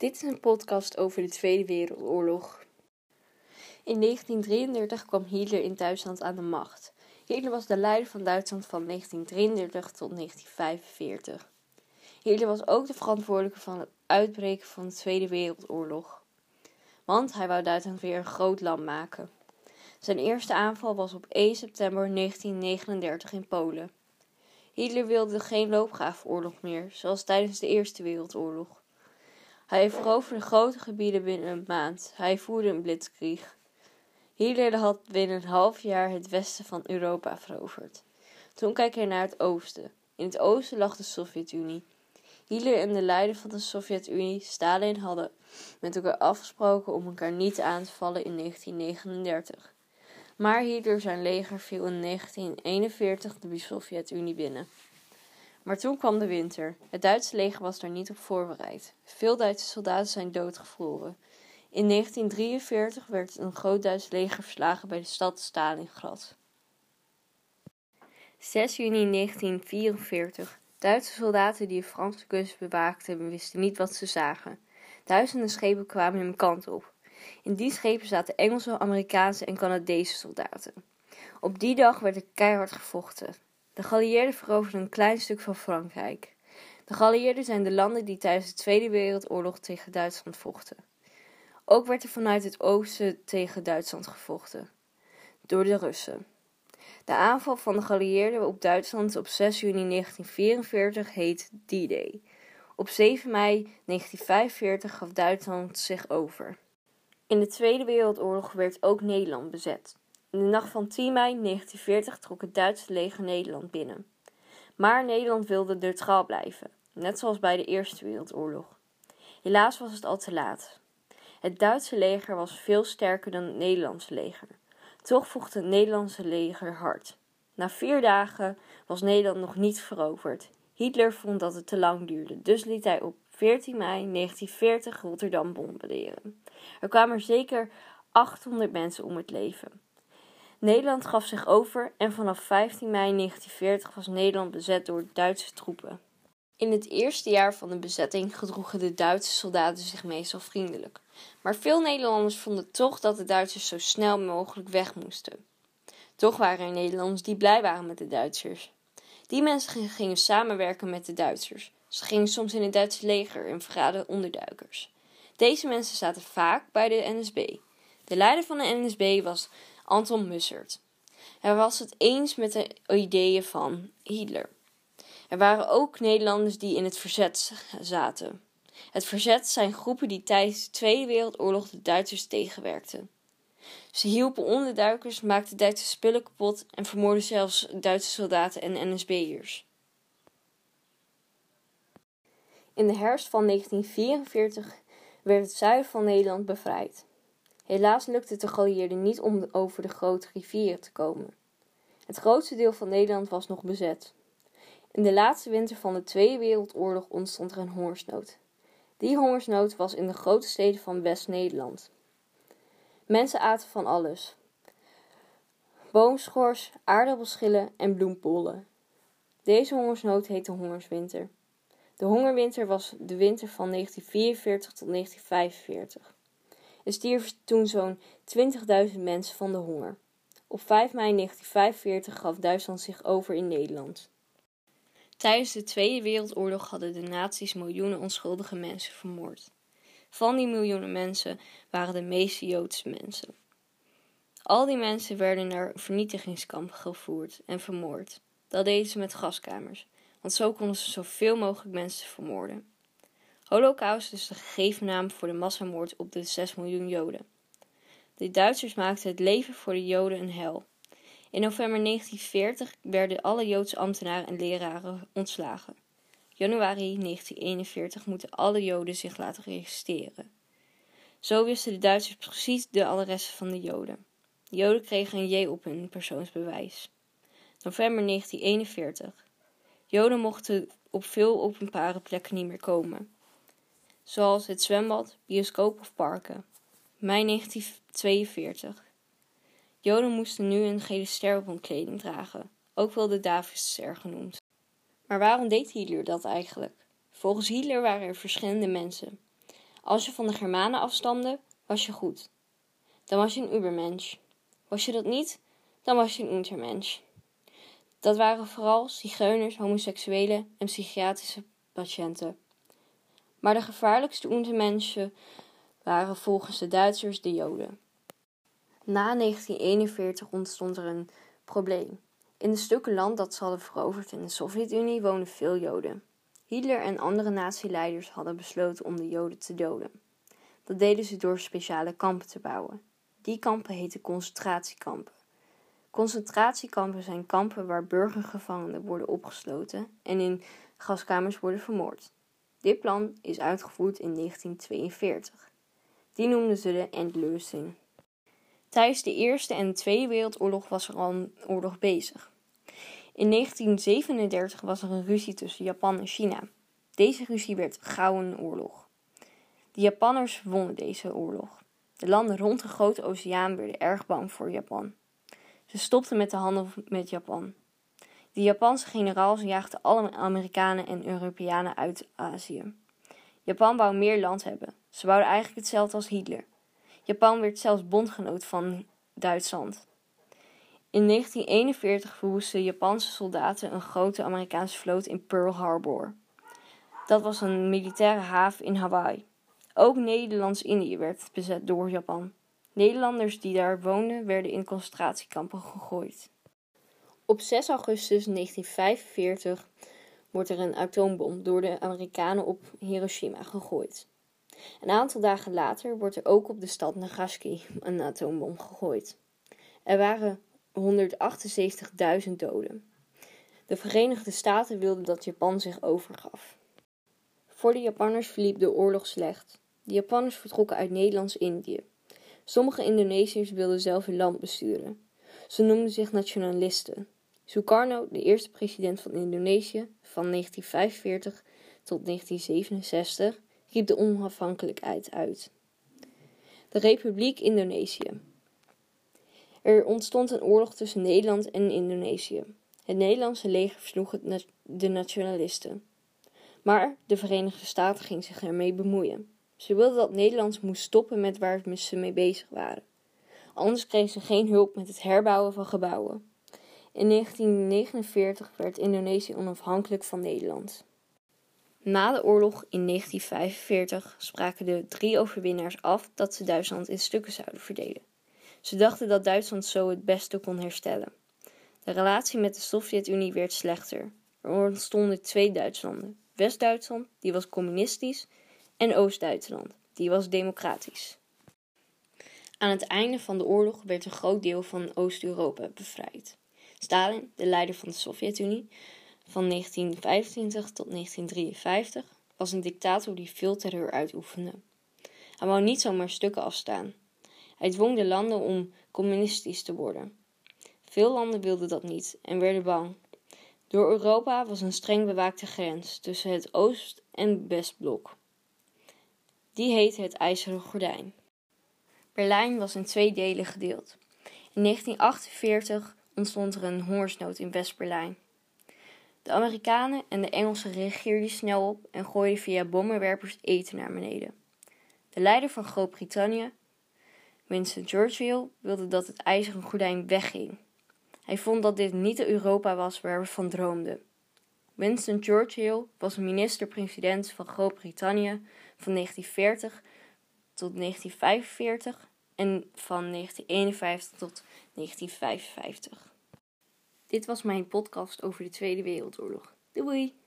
Dit is een podcast over de Tweede Wereldoorlog. In 1933 kwam Hitler in Duitsland aan de macht. Hitler was de leider van Duitsland van 1933 tot 1945. Hitler was ook de verantwoordelijke van het uitbreken van de Tweede Wereldoorlog. Want hij wou Duitsland weer een groot land maken. Zijn eerste aanval was op 1 september 1939 in Polen. Hitler wilde geen loopgravenoorlog meer, zoals tijdens de Eerste Wereldoorlog. Hij veroverde grote gebieden binnen een maand. Hij voerde een blitzkrieg. Hitler had binnen een half jaar het westen van Europa veroverd. Toen keek hij naar het oosten. In het oosten lag de Sovjet-Unie. Hitler en de leider van de Sovjet-Unie, Stalin, hadden met elkaar afgesproken om elkaar niet aan te vallen in 1939. Maar Hitler zijn leger viel in 1941 de Sovjet-Unie binnen. Maar toen kwam de winter. Het Duitse leger was daar niet op voorbereid. Veel Duitse soldaten zijn doodgevroren. In 1943 werd een groot Duits leger verslagen bij de stad Stalingrad. 6 juni 1944. Duitse soldaten die de Franse kust bewaakten wisten niet wat ze zagen. Duizenden schepen kwamen hun kant op. In die schepen zaten Engelse, Amerikaanse en Canadese soldaten. Op die dag werd er keihard gevochten. De geallieerden veroverden een klein stuk van Frankrijk. De geallieerden zijn de landen die tijdens de Tweede Wereldoorlog tegen Duitsland vochten. Ook werd er vanuit het oosten tegen Duitsland gevochten. Door de Russen. De aanval van de geallieerden op Duitsland op 6 juni 1944 heet D-Day. Op 7 mei 1945 gaf Duitsland zich over. In de Tweede Wereldoorlog werd ook Nederland bezet. In de nacht van 10 mei 1940 trok het Duitse leger Nederland binnen. Maar Nederland wilde neutraal blijven, net zoals bij de Eerste Wereldoorlog. Helaas was het al te laat. Het Duitse leger was veel sterker dan het Nederlandse leger. Toch vocht het Nederlandse leger hard. Na vier dagen was Nederland nog niet veroverd. Hitler vond dat het te lang duurde, dus liet hij op 14 mei 1940 Rotterdam bombarderen. Er kwamen zeker 800 mensen om het leven. Nederland gaf zich over en vanaf 15 mei 1940 was Nederland bezet door Duitse troepen. In het eerste jaar van de bezetting gedroegen de Duitse soldaten zich meestal vriendelijk. Maar veel Nederlanders vonden toch dat de Duitsers zo snel mogelijk weg moesten. Toch waren er Nederlanders die blij waren met de Duitsers. Die mensen gingen samenwerken met de Duitsers. Ze gingen soms in het Duitse leger en verraden onderduikers. Deze mensen zaten vaak bij de NSB. De leider van de NSB was Anton Mussert. Hij was het eens met de ideeën van Hitler. Er waren ook Nederlanders die in het verzet zaten. Het verzet zijn groepen die tijdens de Tweede Wereldoorlog de Duitsers tegenwerkten. Ze hielpen onderduikers, maakten Duitse spullen kapot en vermoorden zelfs Duitse soldaten en NSB'ers. In de herfst van 1944 werd het zuiden van Nederland bevrijd. Helaas lukte de geallieerden niet om over de grote rivieren te komen. Het grootste deel van Nederland was nog bezet. In de laatste winter van de Tweede Wereldoorlog ontstond er een hongersnood. Die hongersnood was in de grote steden van West-Nederland. Mensen aten van alles: boomschors, aardappelschillen en bloempollen. Deze hongersnood heette hongerswinter. De hongerwinter was de winter van 1944 tot 1945. Er stierven toen zo'n 20.000 mensen van de honger. Op 5 mei 1945 gaf Duitsland zich over in Nederland. Tijdens de Tweede Wereldoorlog hadden de nazi's miljoenen onschuldige mensen vermoord. Van die miljoenen mensen waren de meeste Joodse mensen. Al die mensen werden naar vernietigingskampen gevoerd en vermoord. Dat deden ze met gaskamers, want zo konden ze zoveel mogelijk mensen vermoorden. Holocaust is de gegeven naam voor de massamoord op de 6 miljoen Joden. De Duitsers maakten het leven voor de Joden een hel. In november 1940 werden alle Joodse ambtenaren en leraren ontslagen. Januari 1941 moeten alle Joden zich laten registreren. Zo wisten de Duitsers precies de adressen van de Joden. De Joden kregen een J op hun persoonsbewijs. November 1941. Joden mochten op veel openbare plekken niet meer komen zoals het zwembad, bioscoop of parken. Mei 1942. Joden moesten nu een gele ster op hun kleding dragen, ook wel de Davidster genoemd. Maar waarom deed Hitler dat eigenlijk? Volgens Hitler waren er verschillende mensen. Als je van de Germanen afstamde, was je goed. Dan was je een Ubermensch. Was je dat niet, dan was je een Untermensch. Dat waren vooral zigeuners, homoseksuelen en psychiatrische patiënten. Maar de gevaarlijkste Untermenschen waren volgens de Duitsers de Joden. Na 1941 ontstond er een probleem. In de stukken land dat ze hadden veroverd in de Sovjet-Unie woonden veel Joden. Hitler en andere nazi-leiders hadden besloten om de Joden te doden. Dat deden ze door speciale kampen te bouwen. Die kampen heten concentratiekampen. Concentratiekampen zijn kampen waar burgergevangenen worden opgesloten en in gaskamers worden vermoord. Dit plan is uitgevoerd in 1942. Die noemden ze de Endlösing. Tijdens de Eerste en Tweede Wereldoorlog was er al een oorlog bezig. In 1937 was er een ruzie tussen Japan en China. Deze ruzie werd Gouden Oorlog. De Japanners wonnen deze oorlog. De landen rond de Grote Oceaan werden erg bang voor Japan. Ze stopten met de handel met Japan. De Japanse generaals jaagden alle Amerikanen en Europeanen uit Azië. Japan wou meer land hebben. Ze wouden eigenlijk hetzelfde als Hitler. Japan werd zelfs bondgenoot van Duitsland. In 1941 verwoestten Japanse soldaten een grote Amerikaanse vloot in Pearl Harbor. Dat was een militaire haven in Hawaii. Ook Nederlands-Indië werd bezet door Japan. Nederlanders die daar woonden werden in concentratiekampen gegooid. Op 6 augustus 1945 wordt er een atoombom door de Amerikanen op Hiroshima gegooid. Een aantal dagen later wordt er ook op de stad Nagasaki een atoombom gegooid. Er waren 178.000 doden. De Verenigde Staten wilden dat Japan zich overgaf. Voor de Japanners verliep de oorlog slecht. De Japanners vertrokken uit Nederlands-Indië. Sommige Indonesiërs wilden zelf hun land besturen. Ze noemden zich nationalisten. Sukarno, de eerste president van Indonesië van 1945 tot 1967, riep de onafhankelijkheid uit. De Republiek Indonesië. Er ontstond een oorlog tussen Nederland en Indonesië. Het Nederlandse leger versloeg de nationalisten. Maar de Verenigde Staten ging zich ermee bemoeien. Ze wilden dat Nederland moest stoppen met waar ze mee bezig waren. Anders kregen ze geen hulp met het herbouwen van gebouwen. In 1949 werd Indonesië onafhankelijk van Nederland. Na de oorlog in 1945 spraken de drie overwinnaars af dat ze Duitsland in stukken zouden verdelen. Ze dachten dat Duitsland zo het beste kon herstellen. De relatie met de Sovjet-Unie werd slechter. Er ontstonden twee Duitslanden: West-Duitsland, die was communistisch, en Oost-Duitsland, die was democratisch. Aan het einde van de oorlog werd een groot deel van Oost-Europa bevrijd. Stalin, de leider van de Sovjet-Unie van 1925 tot 1953, was een dictator die veel terreur uitoefende. Hij wou niet zomaar stukken afstaan. Hij dwong de landen om communistisch te worden. Veel landen wilden dat niet en werden bang. Door Europa was een streng bewaakte grens tussen het Oost- en Westblok. Die heette het IJzeren Gordijn. Berlijn was in twee delen gedeeld. In 1948 ontstond er een hongersnood in West-Berlijn. De Amerikanen en de Engelsen reageerden snel op en gooiden via bommenwerpers eten naar beneden. De leider van Groot-Brittannië, Winston Churchill, wilde dat het ijzeren gordijn wegging. Hij vond dat dit niet de Europa was waar we van droomden. Winston Churchill was minister-president van Groot-Brittannië van 1940 tot 1945 en van 1951 tot 1955. Dit was mijn podcast over de Tweede Wereldoorlog. Doei!